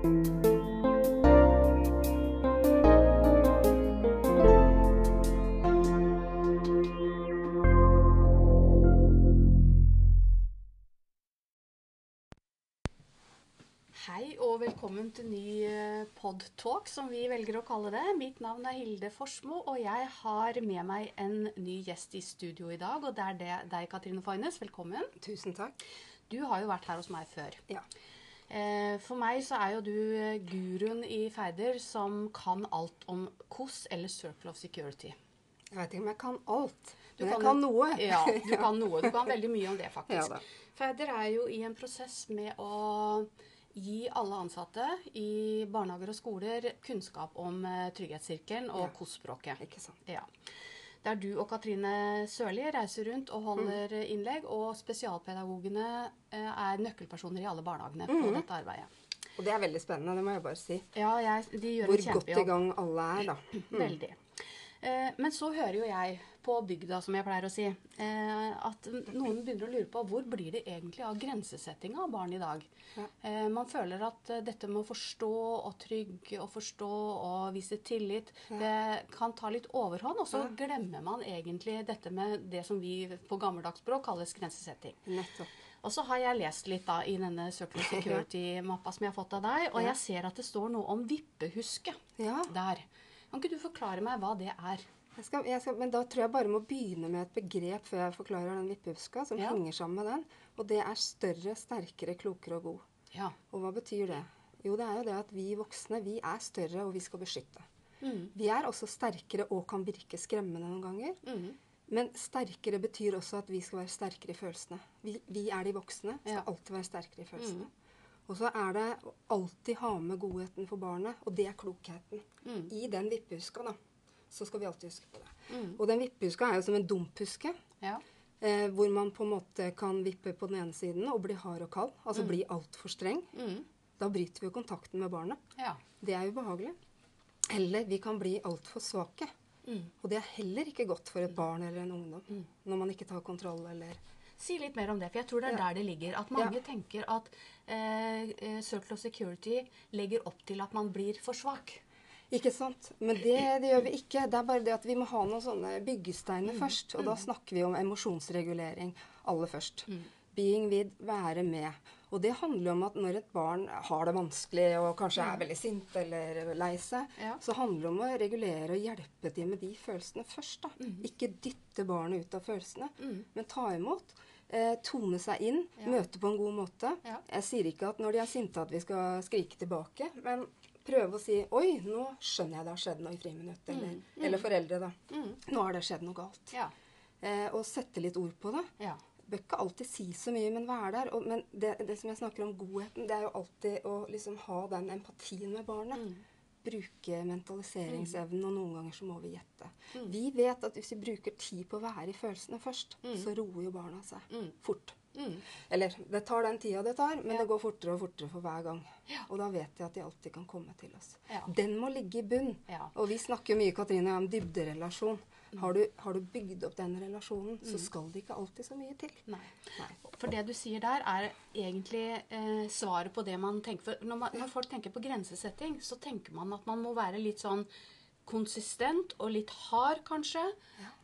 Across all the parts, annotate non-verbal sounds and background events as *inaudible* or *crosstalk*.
Hei og velkommen til ny eh, podtalk, som vi velger å kalle det. Mitt navn er Hilde Forsmo, og jeg har med meg en ny gjest i studio i dag. Og det er det, deg, Katrine Foynes. Velkommen. Tusen takk. Du har jo vært her hos meg før. Ja. Eh, For meg så er jo du eh, guruen i Færder som kan alt om KOS eller Circle of Security. Jeg vet ikke om jeg kan alt, Du men jeg kan noe. Ja, du kan noe. Du kan veldig mye om det, *laughs* faktisk. Ja, Færder er jo i en prosess med å gi alle ansatte i barnehager og skoler kunnskap om eh, trygghetssirkelen og Ja. KOS-språket. Ikke sant. Ja. Der du og Katrine Sørli reiser rundt og holder Mm. innlegg, og spesialpedagogene eh, er nøkkelpersoner i alle barnehagene på Mm. dette arbeidet. Og det er veldig spennende, det må jeg bare si. Ja, jeg, Hvor godt i gang alle er, da. Veldig. Eh, men så hører jo jeg på bygda, som jeg pleier å si, eh, at noen begynner å lure på hvor blir det egentlig av grensesettinga av barn i dag. Ja. Eh, man føler at eh, dette med å forstå og trygge og forstå og vise tillit, det kan ta litt overhånd. Og så glemmer man egentlig dette med det som vi på gammeldags språk kalles grensesetting. Nettopp. Og så har jeg lest litt da i denne Circle *laughs* Security-mappa som jeg har fått av deg, og Ja. jeg ser at det står noe om vippehuske Ja. der. Kan ikke du forklare meg hva det er? Jeg skal, jeg skal, men da tror jeg bare må begynne med et begrep før jeg forklarer den vippehuska, som Ja. henger sammen med den. Og det er større, sterkere, klokere og god. Ja. Og hva betyr det? Jo, det er jo det at vi voksne, vi er større, og vi skal beskytte. Mm. Vi er også sterkere og kan virke skremmende noen ganger. Mm. Men sterkere betyr også at vi skal være sterkere i følelsene. Vi, vi er de voksne, skal Ja. alltid være sterkere i følelsene. Og så er det å alltid ha med godheten for barnet, og det er klokheten. Mm. I den vippehuska, da, så skal vi alltid huske på det. Mm. Og den vippehuska er jo som en dumphuske, Ja. eh, hvor man på en måte kan vippe på den ene siden og bli hard og kald. Altså bli altfor streng. Mm. Da bryter vi jo kontakten med barnet. ja. Det er ubehagelig. Eller vi kan bli altfor svake. Mm. Og det er heller ikke godt for et barn eller en ungdom når man ikke tar kontroll eller Si litt mer om det, for jeg tror det er Ja. der det ligger. At mange Ja. tenker at eh, eh, Circle of Security legger opp til at man blir for svak. Ikke sant? Men det, det gjør vi ikke. Det er bare det at vi må ha noen sånne byggesteiner først. Og da snakker vi om emosjonsregulering aller først. Being with, være med. Og det handler om at når et barn har det vanskelig og kanskje er veldig sint eller lei seg, Ja. så handler det om å regulere og hjelpe dem med de følelsene først. da. Ikke dytte barnet ut av følelsene, men ta imot. Eh, tone seg inn, Ja. møte på en god måte. Ja. Jeg sier ikke at når de er sinte at vi skal skrike tilbake, men prøve å si Oi, nå skjønner jeg det har skjedd noe i friminutt. Eller, eller foreldre, da. Mm. Nå har det skjedd noe galt. Ja. Eh, og sette litt ord på det. Ja. Bør ikke alltid si så mye, men være der. Og, men det, det som jeg snakker om godheten, det er jo alltid å liksom ha den empatien med barnet. Mm. Bruke mentaliseringsevnen, og noen ganger så må vi gjette. Vi vet at hvis vi bruker tid på å være i følelsene først, så roer jo barna seg Mm. fort. Mm. Eller det tar den tida det tar, men Ja. det går fortere og fortere for hver gang. Ja. Og da vet jeg at de alltid kan komme til oss. Ja. Den må ligge i bunn. Ja. Og vi snakker mye Katrine, om dybderelasjon. Har du, har du bygd opp den relasjonen, så skal det ikke alltid så mye til. Nei. Nei. For det du sier der, er egentlig eh, svaret på det man tenker For når, man, når folk tenker på grensesetting, så tenker man at man må være litt sånn konsistent og litt hard, kanskje.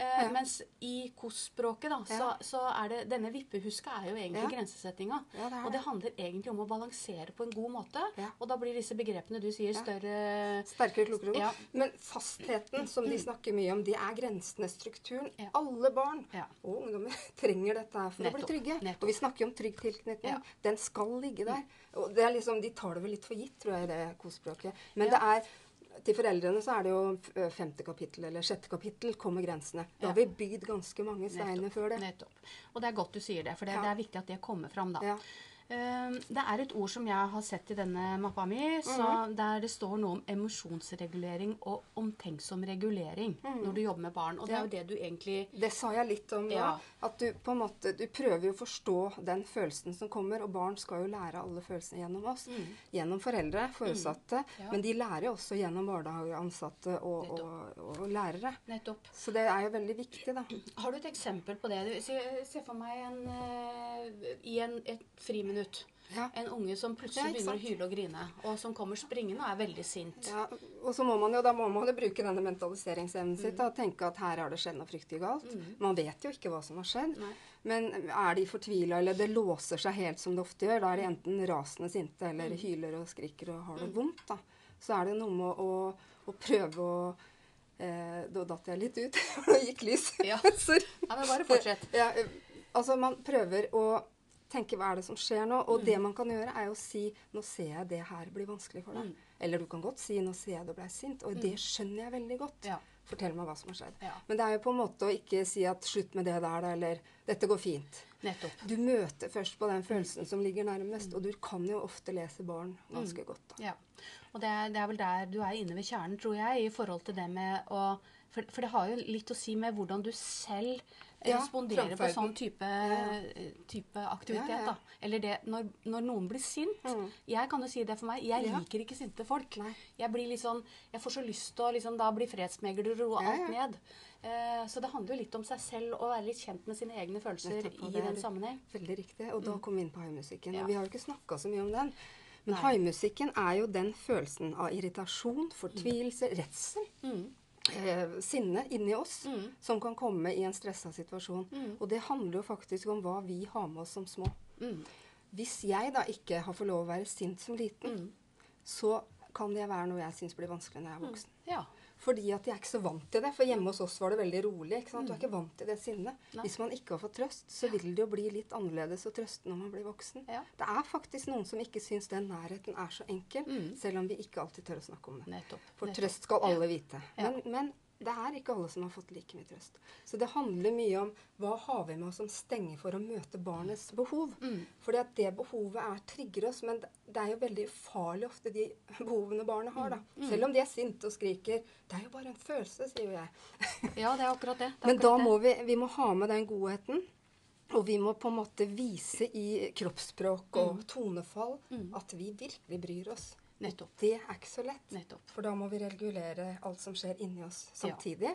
Eh, Mens i KOS-språket, da, så, Ja. så er det Denne vippehuska er jo egentlig Ja. grensesettinga. Ja, det er og det handler egentlig om å balansere på en god måte. Ja. Og da blir disse begrepene du sier, Ja. større Sterkere, klokere. Ja. Men fastheten, som de snakker mye om, det er grensene, strukturen. Ja. Alle barn Ja. og ungdommer *laughs* trenger dette her for å bli trygge. nettopp. Og vi snakker om trygg tilknytning. Ja. Den skal ligge der. Og det er liksom, De tar det vel litt for gitt, tror jeg, i det kosspråket. Men Ja. det er til foreldrene så er det jo femte kapittel eller sjette kapittel kommer grensene. Da har vi bygd ganske mange steiner før det. Nettopp. Og det er godt du sier det, for det, Ja. det er viktig at det kommer fram. da. Ja. Eh, Det er et ord som jeg har sett i denne mappa mi, så -hmm. der det står noe om emosjonsregulering og omtenksom regulering når du jobber med barn. Og det er jo det du egentlig Det sa jeg litt om nå. Ja. At du på en måte, du prøver jo å forstå den følelsen som kommer. Og barn skal jo lære alle følelsene gjennom oss. Gjennom foreldre, foresatte. Mm. Ja. Men de lærer jo også gjennom barnehageansatte og, og, og lærere. Nettopp. Så det er jo veldig viktig, da. Har du et eksempel på det? Se, se for meg en, eh, i en, et friminutt. Ja. En unge som plutselig Ja, begynner å hyle og grine, og som kommer springende og er veldig sint. Ja, og så må man jo, da må man jo bruke denne mentaliseringsevnen sitt og tenke at her har det skjedd noe fryktelig galt. Man vet jo ikke hva som har skjedd. Nei. Men er de fortvila, eller det låser seg helt som det ofte gjør, da er de enten rasende sinte eller hyler og skriker og har det vondt, da. Så er det noe med å, å prøve å eh, Da datt jeg litt ut, *laughs* for det gikk lys. Ja. *laughs* Sorry. Ja, men bare fortsett. Ja, eh, altså man prøver å tenke hva er det som skjer nå, og Mm. det man kan gjøre er å si nå ser jeg det her blir vanskelig for deg. Mm. Eller du kan godt si nå ser jeg du ble sint, og det skjønner jeg veldig godt. Ja. Fortell meg hva som har skjedd. Ja. Men det er jo på en måte å ikke si at slutt med det der, eller dette går fint. Nettopp. Du møter først på den følelsen som ligger nærmest, og du kan jo ofte lese barn ganske godt. da. Ja. Og det er, det er vel der du er inne ved kjernen, tror jeg, i forhold til det med å For, for det har jo litt å si med hvordan du selv responderer på sånn type, type aktivitet. Da. Eller det når, når noen blir sint. Mm. Jeg kan jo si det for meg. Jeg liker ikke sinte folk. Jeg blir litt sånn, jeg får så lyst til å liksom, da bli fredsmegler og roe alt ned. Eh, så det handler jo litt om seg selv å være litt kjent med sine egne følelser Nettopp, i den sammenheng. Veldig riktig. Og da kom vi inn på haimusikken. Mm. Ja. Vi har jo ikke snakka så mye om den. Men haimusikken er jo den følelsen av irritasjon, fortvilelse, redsel, Mm. Eh, sinne inni oss Mm. som kan komme i en stressa situasjon. Mm. Og det handler jo faktisk om hva vi har med oss som små. Mm. Hvis jeg da ikke har fått lov å være sint som liten, Mm. så kan det være noe jeg syns blir vanskelig når jeg er voksen. Ja. Fordi at jeg er ikke så vant til det. For hjemme hos oss var det veldig rolig. ikke sant? Du er ikke vant til det sinnet. Mm. Hvis man ikke har fått trøst, så vil det jo bli litt annerledes å trøste når man blir voksen. Ja. Det er faktisk noen som ikke syns den nærheten er så enkel, Mm. selv om vi ikke alltid tør å snakke om det. Nettopp. For Nettopp. trøst skal alle vite. Ja. Men, men det er ikke alle som har fått like mye trøst. Så det handler mye om hva har vi med oss som stenger for å møte barnets behov. Mm. Fordi at det behovet er trigger oss, men det- er jo veldig farlig ofte de behovene barnet har. da. Mm. Selv om de er sinte og skriker. Det er jo bare en følelse, sier jo jeg. *laughs* Ja, det er akkurat det. det er Men da akkurat må vi, vi må ha med den godheten. Og vi må på en måte vise i kroppsspråk og Mm. tonefall Mm. at vi virkelig bryr oss. Nettopp. Det er ikke så lett. Nettopp. For da må vi regulere alt som skjer inni oss Ja. samtidig.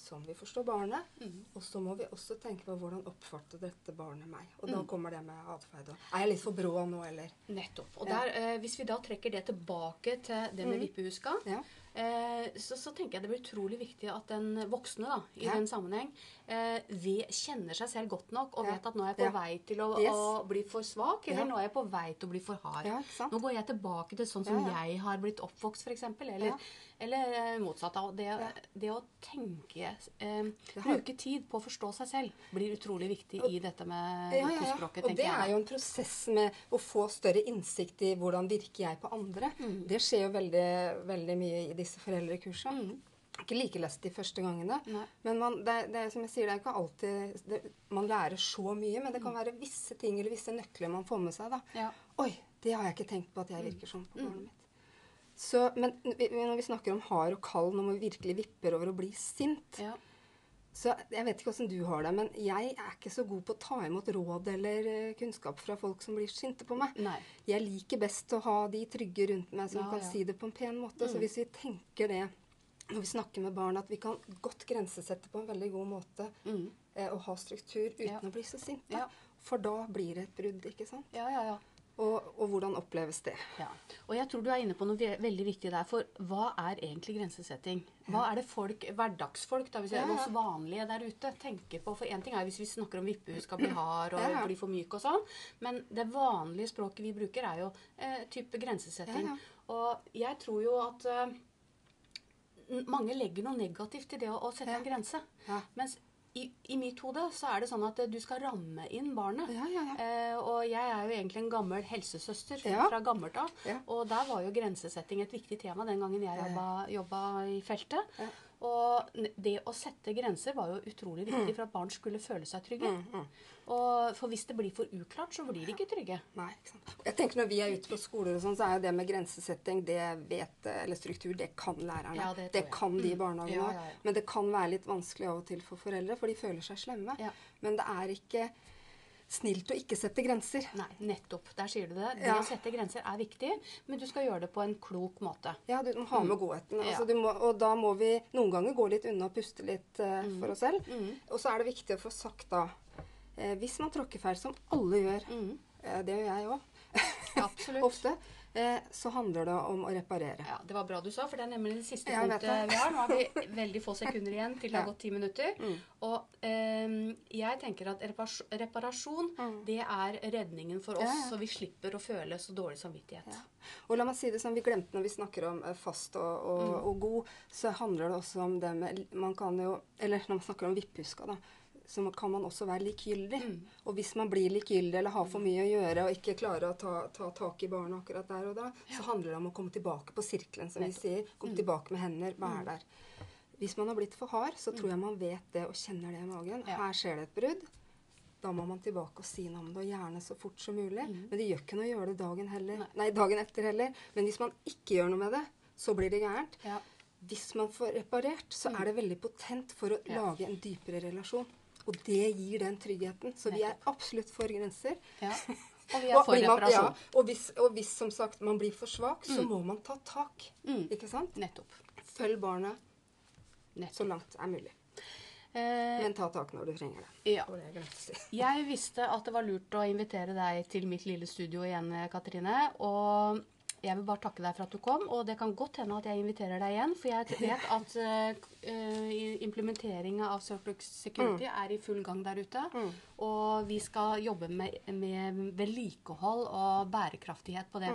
Som vi forstår barnet. Mm. Og så må vi også tenke på hvordan oppfatter dette barnet meg. Og da Mm. kommer det med atferd. Er jeg litt for brå nå, eller? Nettopp. Og Ja. der, eh, hvis vi da trekker det tilbake til det med Mm. vippehuska, Ja. Eh, så, så tenker jeg det blir utrolig viktig at den voksne da, i Ja. den sammenheng eh, vi kjenner seg selv godt nok og Ja. vet at nå er jeg på Ja. vei til å, Yes. å bli for svak, eller nå er jeg på vei til å bli for hard. Nå går jeg tilbake til sånn som jeg har blitt oppvokst, f.eks. Eller. Eller eh, motsatt. av. Det, Ja. det å tenke eh, Bruke tid på å forstå seg selv blir utrolig viktig Og- i dette med Ja, ja, ja. tospråket, Og det jeg. er jo en prosess med å få større innsikt i hvordan virker jeg på andre. Mm. Det skjer jo veldig, veldig mye i disse foreldrekursene. Mm. Ikke like lest de første gangene. Nei. Men man, det, det, som jeg sier, det er ikke alltid det, man lærer så mye. Men det kan være visse ting eller visse nøkler man får med seg. da. Ja. Oi, det har jeg ikke tenkt på at jeg virker sånn på Mm. barnet mitt. Så, men når vi snakker om hard og kald, når man virkelig vipper over å bli sint Ja. så Jeg vet ikke åssen du har det, men jeg er ikke så god på å ta imot råd eller eh, kunnskap fra folk som blir sinte på meg. Nei. Jeg liker best å ha de trygge rundt meg som Ja, kan ja. si det på en pen måte. Så Mm. hvis vi tenker det når vi snakker med barn, at vi kan godt grensesette på en veldig god måte Mm. eh, og ha struktur uten Ja. å bli så sinte. For da blir det et brudd, ikke sant? Ja, ja, ja. Og, og hvordan oppleves det? Ja. Og jeg tror du er inne på noe ve veldig viktig der. For hva er egentlig grensesetting? Hva er det folk, hverdagsfolk, da, hvis jeg, Ja, ja. oss vanlige der ute, tenker på? For én ting er hvis vi snakker om vippehus skal bli hard og Ja, bli for myk og sånn. Men det vanlige språket vi bruker, er jo eh, type grensesetting. Og jeg tror jo at eh, mange legger noe negativt i det å, å sette en grense. Ja. Mens i, i mitt hode så er det sånn at du skal ramme inn barnet. Ja, ja, ja. Eh, og jeg er jo egentlig en gammel helsesøster fra gammelt av. Og der var jo grensesetting et viktig tema den gangen jeg jobba, jobba i feltet. Og det å sette grenser var jo utrolig viktig for at barn skulle føle seg trygge. Mm, mm. Og for hvis det blir for uklart, så blir de ikke trygge. Nei, ikke. Jeg tenker Når vi er ute på skoler, og sånn, så er jo det med grensesetting, det vet, eller struktur, det kan lærerne. Ja, det det kan de i Mm. Ja, òg. ja, ja. Men det kan være litt vanskelig av og til for foreldre, for de føler seg slemme. Men det er ikke snilt å ikke sette grenser. Nei, nettopp. Der sier du det. Det Ja. å sette grenser er viktig, men du skal gjøre det på en klok måte. Ja, du må ha med godheten. Altså, Ja. Du må, og da må vi noen ganger gå litt unna og puste litt eh, for oss selv. Mm. Og så er det viktig å få sagt da eh, Hvis man tråkker feil, som alle gjør, Mm. eh, det gjør jeg òg, Absolutt. ofte, eh, så handler det om å reparere. Ja, Det var bra du sa, for det er nemlig det siste ja, punktet vi har. Nå har vi veldig få sekunder igjen til det har gått ti minutter. Og eh, jeg tenker at reparasjon, reparasjon, det er redningen for oss, Ja, så vi slipper å føle så dårlig samvittighet. Og la meg si det som vi glemte når vi snakker om eh, fast og, og, og god, så handler det også om det med Man kan jo Eller når man snakker om vipphuska, da. Så kan man også være likegyldig. Og hvis man blir likegyldig eller har for mye å gjøre og ikke klarer å ta, ta tak i barna akkurat der og da, så handler det om å komme tilbake på sirkelen, som vi sier. Komme tilbake med hender, være der. Hvis man har blitt for hard, så tror jeg man vet det og kjenner det i magen. Ja. Her skjer det et brudd. Da må man tilbake og si noe om det, og gjerne så fort som mulig. Men det gjør ikke noe å gjøre det dagen, heller. Nei, dagen etter heller. Men hvis man ikke gjør noe med det, så blir det gærent. Ja. Hvis man får reparert, så er det veldig potent for å Ja. lage en dypere relasjon. Og det gir den tryggheten. Så vi er absolutt for grenser. Ja. *laughs* Og vi er for reparasjon. ja, og, hvis, og hvis som sagt man blir for svak, så må man ta tak. Mm. Ikke sant? Nettopp. Følg barnet Nettopp. så langt er mulig. Eh, Men ta tak når du trenger det. ja. Det. Jeg visste at det var lurt å invitere deg til mitt lille studio igjen, Katrine. Og jeg vil bare takke deg for at du kom. Og det kan godt hende at jeg inviterer deg igjen, for jeg vet at uh, implementeringa av Surplus Security er i full gang der ute. Og vi skal jobbe med, med vedlikehold og bærekraftighet på det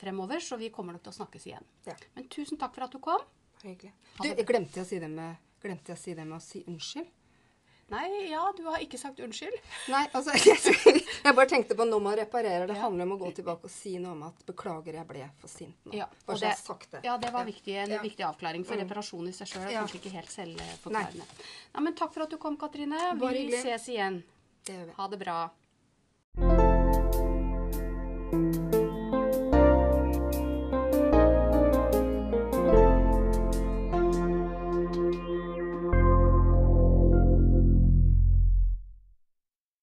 fremover, så vi kommer nok til å snakkes igjen. Ja. Men tusen takk for at du kom. Hyggelig. Du, jeg glemte å si det med, glemte å, si det med å si unnskyld? Nei, ja, du har ikke sagt unnskyld. Nei, altså *laughs* jeg, bare tenkte på når man reparerer. Det Ja. handler om å gå tilbake og si noe om at 'beklager, jeg ble for sint nå'. Ja, bare og så jeg sagt det. Ja, det var viktig, en Ja. viktig avklaring, for reparasjon i seg sjøl er kanskje ikke helt selvforklarende. Nei, men takk for at du kom, Katrine. Bare Vi ses igjen. Det gjør vi. Ha det bra.